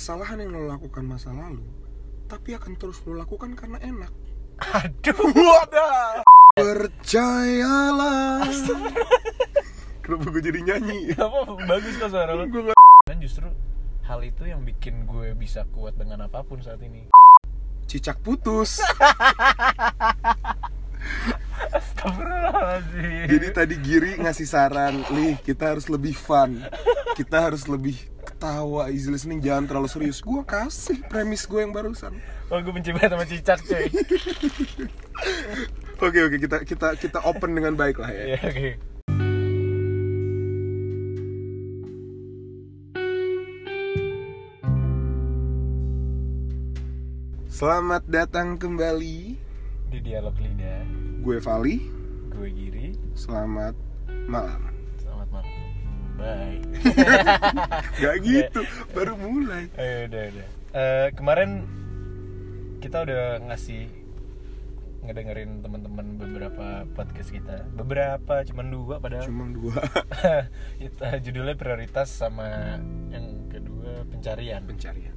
kesalahan yang lo lakukan masa lalu tapi akan terus lo lakukan karena enak. Aduh. Wadah. Percayalah. Kenapa gue jadi nyanyi? Apa bagus kok suara lo? Gue dan justru hal itu yang bikin gue bisa kuat dengan apa pun saat ini. Cicak putus. Jadi tadi Giri ngasih saran nih kita harus lebih fun. Kita harus lebih ketawa easy listening jangan terlalu serius. Gue kasih premis gue yang barusan. Oh gue benci banget sama cicak cuy. Oke oke kita kita kita open dengan baik lah ya. Iya oke. Selamat datang kembali. Di dialog lidah. Gue Vali Gue Giri. Selamat malam. Selamat malam. Bye Gak gitu baru mulai. Ayo udah udah. Eh, Kemarin Kita udah ngasih Ngedengerin teman-teman beberapa podcast kita. Beberapa, cuman dua padahal. Cuma dua. Kita judulnya prioritas sama yang kedua pencarian. Pencarian.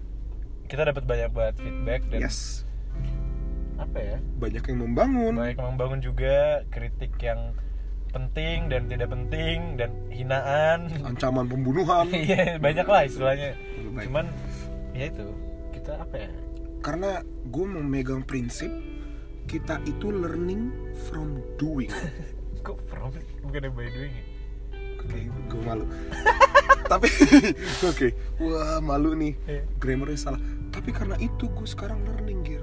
Kita dapat banyak banget feedback dan yes. apa ya? Banyak yang membangun. Banyak yang membangun juga kritik yang penting dan tidak penting dan hinaan. Ancaman pembunuhan. Iya banyak lah istilahnya. Baik. cuman ya itu kita apa ya? Karena gue memegang prinsip kita itu learning from doing. Kok from? Bukan by doing ya? Oke gue malu. Tapi oke. Wah malu nih. Iya. grammarnya salah. Tapi karena itu gue sekarang learning Giri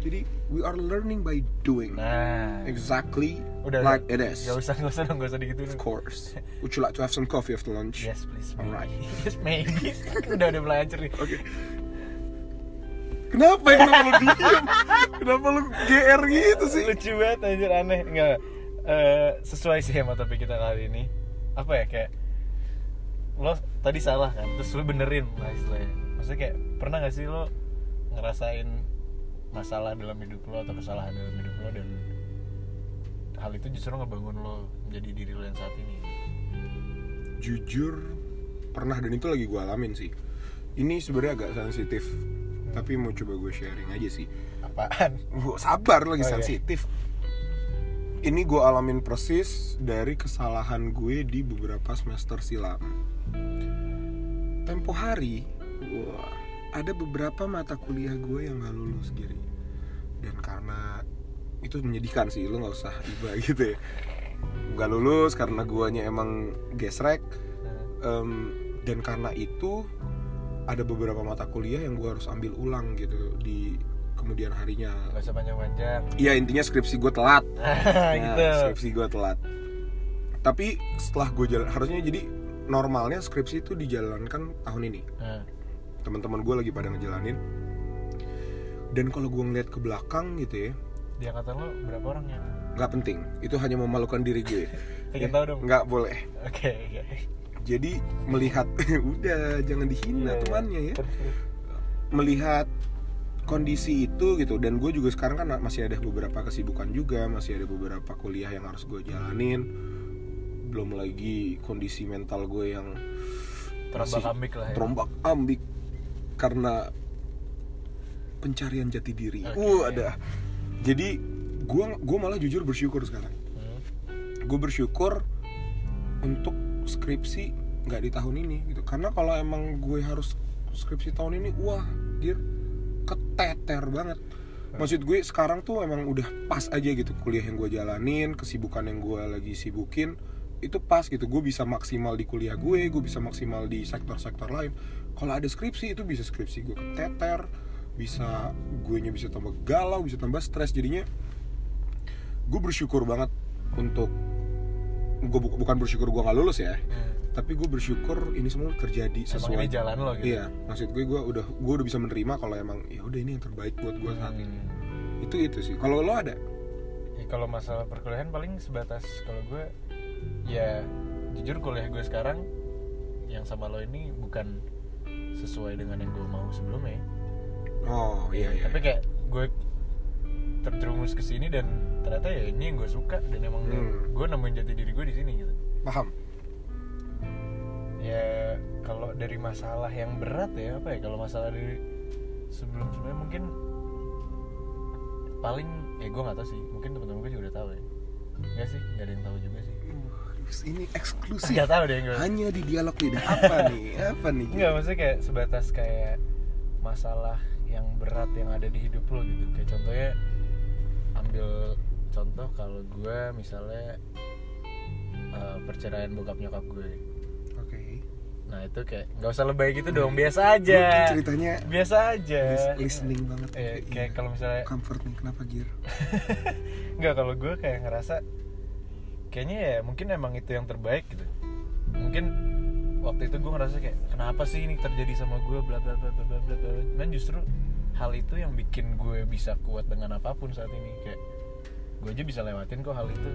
jadi we are learning by doing nah exactly udah like udah. it is gak usah gak usah dong gak usah digituin of course would you like to have some coffee after lunch yes please. Alright. yes maybe udah udah mulai hancur nih Oke. Kenapa ya? Kenapa lu diem? Kenapa lu GR gitu sih? lucu banget anjir aneh enggak Eh, sesuai sih sama topik kita kali ini apa ya kayak lo tadi salah kan terus lo benerin lah istilahnya maksudnya kayak pernah gak sih lo ngerasain masalah dalam hidup lo atau kesalahan dalam hidup lo dan hal itu justru ngebangun lo menjadi diri lo yang saat ini Jujur pernah dan itu lagi gue alamin sih. Ini sebenarnya agak sensitif, tapi mau coba gue sharing aja sih. apaan Gue sabar lagi Oh, iya. sensitif. Ini gue alamin persis dari kesalahan gue di beberapa semester silam. Tempo hari, wah, ada beberapa mata kuliah gue yang gak lulus Giri. Dan karena itu menyedihkan sih, lo nggak usah iba gitu ya. Gak lulus karena guanya emang gesrek. Em, dan karena itu ada beberapa mata kuliah yang gue harus ambil ulang gitu di kemudian harinya. gak usah panjang-panjang Iya intinya skripsi gue telat. Nah, gitu skripsi gue telat tapi setelah gue jalan harusnya jadi normalnya skripsi itu dijalankan tahun ini Nah, teman-teman gue lagi pada ngejalanin. Dan kalau gue ngeliat ke belakang gitu ya di angkatan lo berapa orang ya nggak penting. Itu hanya memalukan diri gue. Pengen Ya, tahu dong? nggak boleh. Oke oke. Jadi melihat udah jangan dihina Iya, temannya ya. Melihat kondisi itu gitu. Dan gue juga sekarang kan masih ada beberapa kesibukan juga masih ada beberapa kuliah yang harus gue jalanin. Belum lagi kondisi mental gue yang terombak ambik lah ya. terombak ambik karena pencarian jati diri. Oke. Uh, ada. Jadi gue gue malah jujur bersyukur sekarang. Hmm. Gue bersyukur untuk skripsi nggak di tahun ini gitu. Karena kalau emang gue harus skripsi tahun ini, wah, dir keteter banget. Maksud gue sekarang tuh emang udah pas aja gitu kuliah yang gue jalanin, kesibukan yang gue lagi sibukin itu pas gitu. Gue bisa maksimal di kuliah gue gue bisa maksimal di sektor-sektor lain. Kalau ada skripsi itu bisa skripsi gue keteter bisa gue nya bisa tambah galau bisa tambah stres. Jadinya gue bersyukur banget untuk gue bu- bukan bersyukur gue nggak lulus ya Hmm. tapi gue bersyukur ini semua terjadi Emang sesuai. ini jalan lo gitu? Iya maksud gue gue udah gue udah bisa menerima kalau emang ya udah ini yang terbaik buat gue saat ini. Hmm. itu itu sih. Kalau lo ada? Ya, kalau masalah perkuliahan paling sebatas. Kalau gue ya jujur kuliah gue sekarang yang sama lo ini bukan sesuai dengan yang gue mau sebelumnya. Oh iya iya tapi kayak gue terjerumus ke sini dan ternyata ya ini yang gue suka dan emang Hmm. gue nemuin jati diri gue di sini gitu. Paham. Ya kalau dari masalah yang berat ya apa ya kalau masalah dari sebelum sebelumnya mungkin paling ya gue nggak tahu sih mungkin teman-teman gue juga udah tahu ya. Enggak sih nggak ada yang tahu juga sih ini eksklusif nggak tahu deh gue hanya di dialog lidah apa nih apa nih Gir? Enggak, maksudnya kayak sebatas kayak masalah yang berat yang ada di hidup lo gitu. Kayak contohnya ambil contoh kalau gue misalnya eh, perceraian bokap nyokap gue. oke Nah itu kayak nggak usah lebay gitu dong, biasa Lu aja. ceritanya Biasa aja. lis- listening banget Iya, kayak Iya. kalau misalnya comfort nih kenapa Gir nggak kalau gue kayak ngerasa kayaknya ya mungkin emang itu yang terbaik gitu. Mungkin waktu itu gue ngerasa kayak kenapa sih ini terjadi sama gue bla bla bla bla bla bla bla. Dan justru hal itu yang bikin gue bisa kuat dengan apa pun saat ini kayak gue aja bisa lewatin kok hal itu.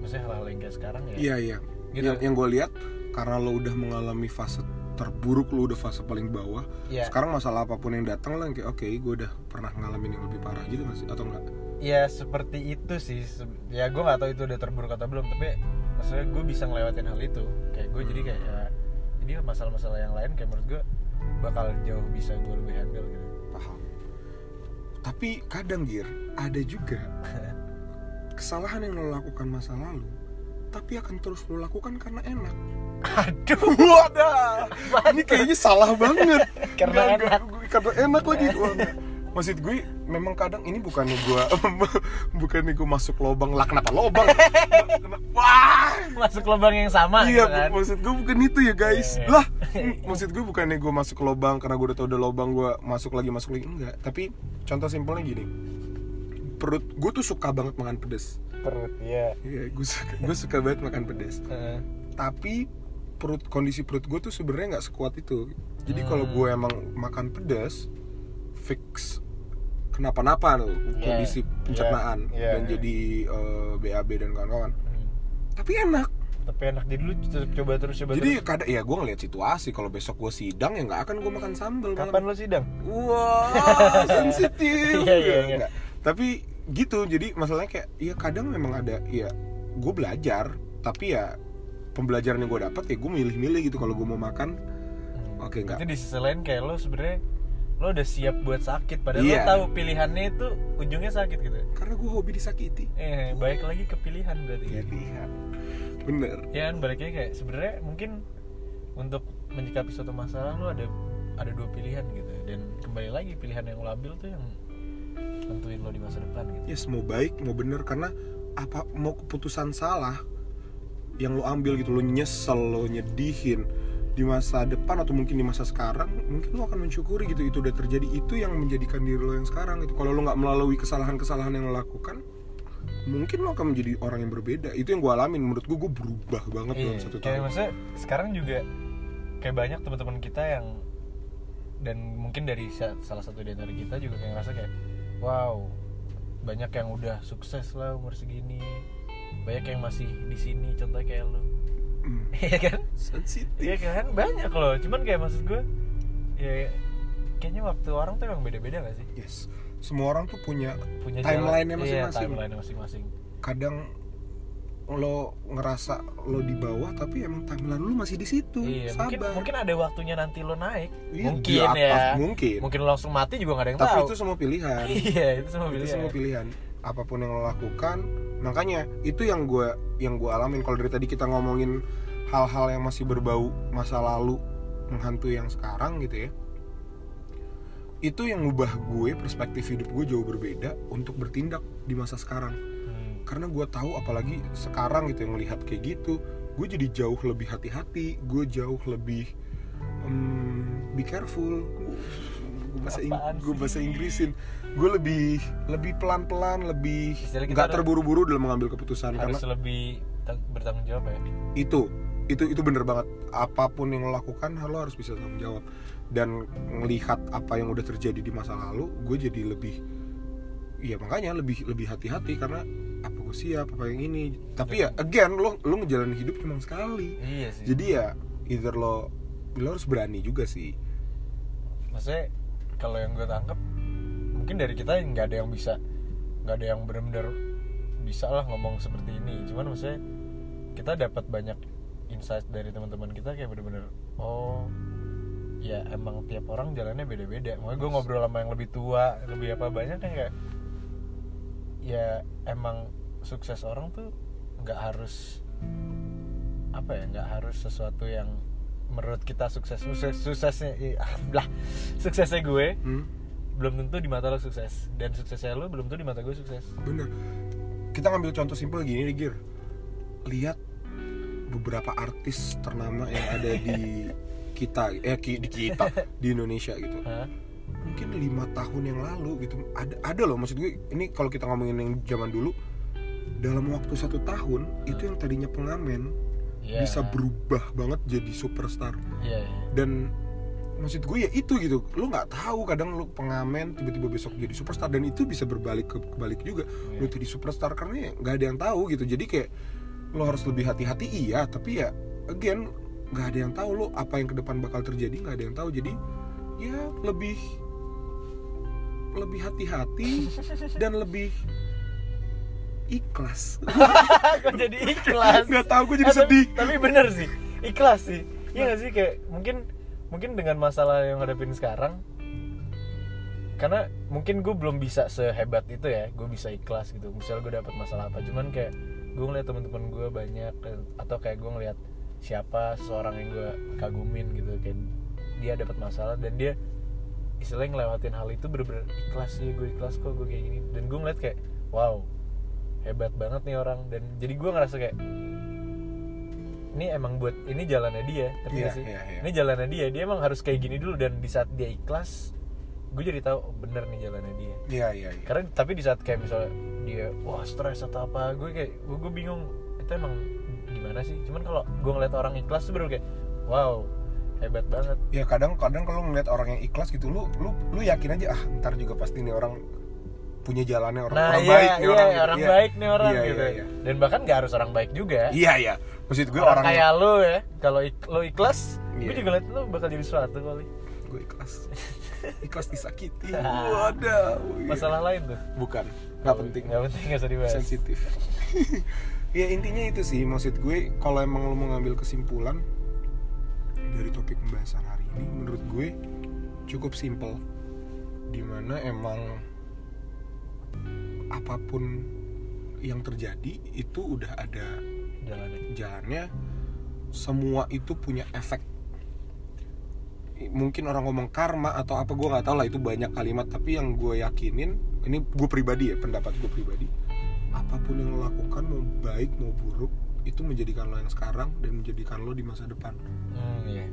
Maksudnya hal-hal yang kayak sekarang ya. iya iya Gitu. yang, yang gue lihat karena lo udah mengalami fase terburuk lo udah fase paling bawah Iya. sekarang masalah apa pun yang datang lo yang kayak oke gue udah pernah ngalamin yang lebih parah gitu nggak sih atau enggak Ya seperti itu sih. Ya gue nggak tahu itu udah terburuk atau belum. Tapi maksudnya gue bisa ngelewatin hal itu. Kayak gue jadi kayak ya, jadi masalah-masalah yang lain kayak menurut gue bakal jauh bisa gue lebih handle gitu. paham tapi kadang Gir ada juga kesalahan yang lo lakukan masa lalu tapi akan terus lo lakukan karena enak Aduh. Wadah, ini kayaknya salah banget. Karena enak. karena enak lagi. Wah, nggak. Maksud gue, memang kadang ini bukannya gue, bukannya gue masuk lobang lah. Kenapa lobang? Kena- Wah, Masuk lubang yang sama iya. gitu kan. Maksud gue bukan itu ya guys. Iya. Lah, maksud gue bukannya gue masuk lobang karena gue udah tau udah lobang gue masuk lagi masuk lagi enggak. Tapi contoh simpelnya gini, perut gue tuh suka banget makan pedes. Perut ya. Iya, gue suka, gue suka banget makan pedes. tapi perut kondisi perut gue tuh sebenarnya nggak sekuat itu jadi Hmm. kalau gue emang makan pedas fix kenapa-napa tuh Yeah, kondisi pencernaan yeah, yeah. dan jadi eh, BAB dan kawan-kawan Hmm. tapi enak Tapi enak jadi lu tetap coba terus coba jadi terus. kadang ya gue ngeliat situasi kalau besok gue sidang ya nggak akan gue makan sambal Kapan lu sidang? wah sensitif Iya, iya, iya. Nggak. tapi gitu jadi masalahnya kayak ya kadang memang ada ya gue belajar tapi ya pembelajaran yang gue dapat ya gue milih-milih gitu kalau gue mau makan Hmm. Oke, enggak. Itu di sisi lain kayak lo sebenarnya lo udah siap buat sakit padahal Iya. lo tahu pilihannya itu ujungnya sakit gitu. karena gue hobi disakiti Eh, baik lagi ke pilihan berarti. ya lihat bener Ya kan baliknya kayak sebenarnya mungkin untuk menyikapi suatu masalah lo ada ada dua pilihan gitu dan kembali lagi pilihan yang lo ambil tuh yang tentuin lo di masa depan gitu. yes mau baik mau bener karena apa mau keputusan salah yang lo ambil gitu lo nyesel lo nyedihin di masa depan atau mungkin di masa sekarang mungkin lo akan mensyukuri gitu itu udah terjadi. Itu yang menjadikan diri lo yang sekarang gitu. Kalau lo nggak melalui kesalahan-kesalahan yang lo lakukan mungkin lo akan menjadi orang yang berbeda. Itu yang gue alamin. Menurut gue gue berubah banget dalam Iya, satu kayak tahun. maksudnya sekarang juga kayak banyak teman-teman kita yang dan mungkin dari sa- salah satu di antara kita juga kayak ngerasa kayak wow banyak yang udah sukses lah umur segini. Banyak yang masih di sini contohnya kayak lo Iya kan? Sensitif. Iya kan? Banyak loh. Cuman kayak maksud gue ya kayaknya waktu orang tuh emang beda-beda gak sih? Yes. Semua orang tuh punya punya Timeline-nya iya, masing-masing. timeline-nya masing-masing. Kadang lo ngerasa lo di bawah tapi emang timeline lo masih di situ. Iya mungkin sabar. mungkin ada waktunya nanti lo naik. Iya, mungkin atas, ya. mungkin. mungkin lo langsung mati juga gak ada yang tapi tahu. itu semua pilihan. Iya itu semua itu pilihan. semua pilihan. Apa pun yang lo lakukan makanya itu yang gue yang gue alamin. Kalau dari tadi kita ngomongin hal-hal yang masih berbau masa lalu menghantui yang sekarang gitu ya itu yang ngubah gue perspektif hidup gue jauh berbeda untuk bertindak di masa sekarang. Hmm. karena gue tahu apalagi sekarang gitu yang melihat kayak gitu gue jadi jauh lebih hati-hati gue jauh lebih em, be careful gue bahasa Ing- gue bahasa Inggrisin. Gue lebih lebih pelan-pelan lebih Istilahnya kita nggak harus- terburu-buru dalam mengambil keputusan harus karena lebih tang- bertanggung jawab ya? Itu itu itu bener banget. Apa pun yang lo lakukan lo harus bisa tanggung jawab. Dan melihat apa yang udah terjadi di masa lalu gue jadi lebih ya makanya lebih lebih hati-hati karena apa gue siap apa yang ini. Tapi ya again lo lo ngejalanin hidup cuma sekali. Iya sih. Jadi ya either lo lo harus berani juga sih. Maksudnya kalau yang gue tangkap mungkin dari kita nggak ada yang bisa nggak ada yang benar-benar bisa lah ngomong seperti ini. Cuman maksudnya kita dapat banyak insight dari teman-teman kita kayak bener-bener oh ya emang tiap orang jalannya beda-beda. Makanya gue ngobrol sama yang lebih tua lebih apa banyak kan kayak ya emang sukses orang tuh nggak harus apa ya nggak harus sesuatu yang menurut kita sukses sukses suksesnya ah, lah suksesnya gue Hmm, belum tentu di mata lo sukses. Dan suksesnya lo belum tentu di mata gue sukses. Bener. Kita ngambil contoh simpel gini nih Gir. Lihat beberapa artis ternama yang ada di kita eh di kita di Indonesia gitu. Hah? mungkin lima tahun yang lalu gitu. Ada ada loh maksud gue ini kalau kita ngomongin yang zaman dulu dalam waktu satu tahun itu yang tadinya pengamen Iya. bisa berubah banget jadi superstar. Iya, iya. dan maksud gue ya itu gitu. Lu nggak tahu kadang lu pengamen tiba-tiba besok jadi superstar. Dan itu bisa berbalik ke kebalik juga. Iya. lu jadi superstar karena ya nggak ada yang tahu gitu. Jadi kayak lo harus lebih hati-hati iya. Tapi ya again nggak ada yang tahu lo apa yang ke depan bakal terjadi nggak ada yang tahu. Jadi ya lebih lebih hati-hati dan lebih ikhlas. Kok jadi ikhlas? Nggak tahu gue jadi tapi- sedih. tapi, bener sih ikhlas sih. Iya gak sih kayak mungkin mungkin dengan masalah yang hadapin sekarang karena mungkin gue belum bisa sehebat itu ya gue bisa ikhlas gitu. Misal gue dapat masalah apa cuman kayak gue ngeliat teman-teman gue banyak atau kayak gue ngeliat siapa seseorang yang gue kagumin gitu kayak dia dapat masalah dan dia istilahnya ngelewatin hal itu bener-bener ikhlas sih gue ikhlas kok gue kayak gini. Dan gue ngeliat kayak wow hebat banget nih orang. Dan jadi gue ngerasa kayak ini emang buat ini jalannya dia Iya, gak sih? iya, iya. ini jalannya dia dia emang harus kayak gini dulu. Dan di saat dia ikhlas gue jadi tahu oh, bener nih jalannya dia. Iya iya iya. Karena tapi di saat kayak misalnya dia wah stres atau apa gue kayak gue, gue bingung itu emang gimana sih? Cuman kalau gue ngeliat orang ikhlas tuh baru kayak wow hebat banget. Ya kadang-kadang kalau ngeliat orang yang ikhlas gitu lu lu lu yakin aja ah ntar juga pasti nih orang punya jalannya orang, nah orang iya baik nih iya orang orang, gitu. Iya. baik nih orang Iya, gitu. iya, iya. dan bahkan nggak harus orang baik juga. Iya iya. Maksud gue orang, orang, kayak lo ya kalau ik- lo ikhlas gue Iya. juga liat lo bakal jadi sesuatu kali. Gue ikhlas. Ikhlas disakiti. Waduh. Masalah lain tuh? Bukan. Nggak penting. nggak penting nggak usah dibahas. Sensitif. Ya intinya itu sih. Maksud gue kalau emang lo mau ngambil kesimpulan dari topik pembahasan hari ini menurut gue cukup simple di mana emang apa pun yang terjadi itu udah ada jalannya. jalannya. Semua itu punya efek. Mungkin orang ngomong karma atau apa gue nggak tahu lah itu banyak kalimat. Tapi yang gue yakinin ini gue pribadi ya pendapat gue pribadi apa pun yang lo lakukan mau baik mau buruk itu menjadikan lo yang sekarang dan menjadikan lo di masa depan. Hmm iya.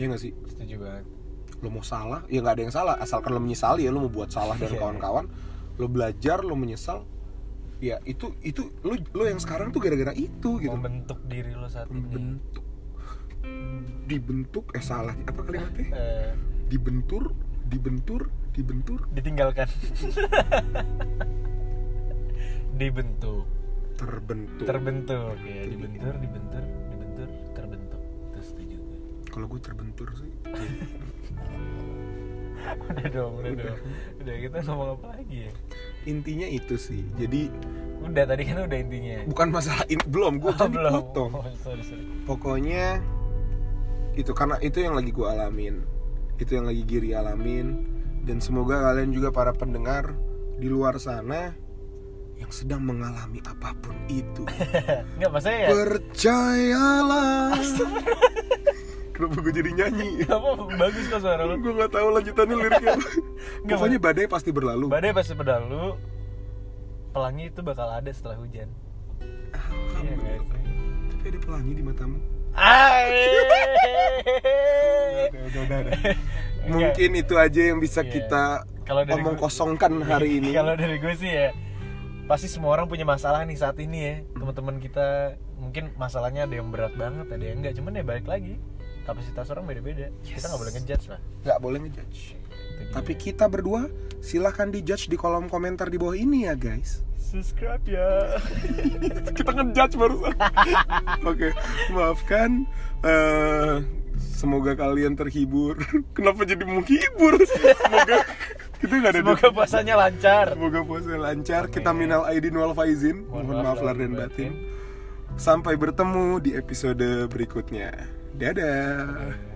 Ya nggak sih? Setuju banget. Lo mau salah? Ya nggak ada yang salah asalkan lo menyesali ya lo mau buat salah dan Iya. kawan-kawan lo belajar lo menyesal ya itu itu lo lo yang sekarang tuh gara-gara itu gitu. Membentuk diri lo saat ini. Membentuk. Dibentuk eh salah apa kalimatnya? Eh, dibentur dibentur dibentur. Ditinggalkan. Dibentuk. Terbentuk. Terbentuk ya. Dibentur dibentur dibentur terbentuk. Itu setuju gue. Kalau gue terbentur sih udah dong udah, Udah. dong. Udah kita ngomong apa lagi ya? Intinya itu sih. Jadi udah tadi kan udah intinya. Bukan masalah in, belum. Gue Oh, belum. potong. Oh, sorry sorry. Pokoknya itu karena itu yang lagi gue alamin. Itu yang lagi Giri alamin. Dan semoga kalian juga para pendengar di luar sana yang sedang mengalami apa pun itu nggak maksudnya ya? percayalah kenapa gue jadi nyanyi? Apa bagus kok suara lo gue nggak tahu lanjutannya liriknya. Pokoknya badai pasti berlalu. Badai pasti berlalu. Pelangi itu bakal ada setelah hujan. Iya nggak sih? Tapi ada pelangi di matamu. Udah, udah, udah, udah. mungkin itu aja yang bisa Iya. kita Kalau dari omong gue- kosongkan hari ini. Kalau dari gue sih ya pasti semua orang punya masalah nih saat ini ya. Teman-teman kita mungkin masalahnya ada yang berat banget ada yang enggak cuman ya balik lagi kapasitas orang beda-beda. Kita nggak boleh ngejudge lah. Nggak boleh ngejudge. Itu dia. tapi kita berdua silahkan dijudge di kolom komentar di bawah ini ya guys. Subscribe ya. Kita ngejudge barusan oke maafkan Eh, semoga kalian terhibur. Kenapa jadi menghibur? Semoga kita nggak ada semoga puasanya lancar. Semoga puasa lancar. Kita Amin. minal aidin wal faizin. Mohon mohon maaf lahir dan batin. Sampai bertemu di episode berikutnya. Dadah.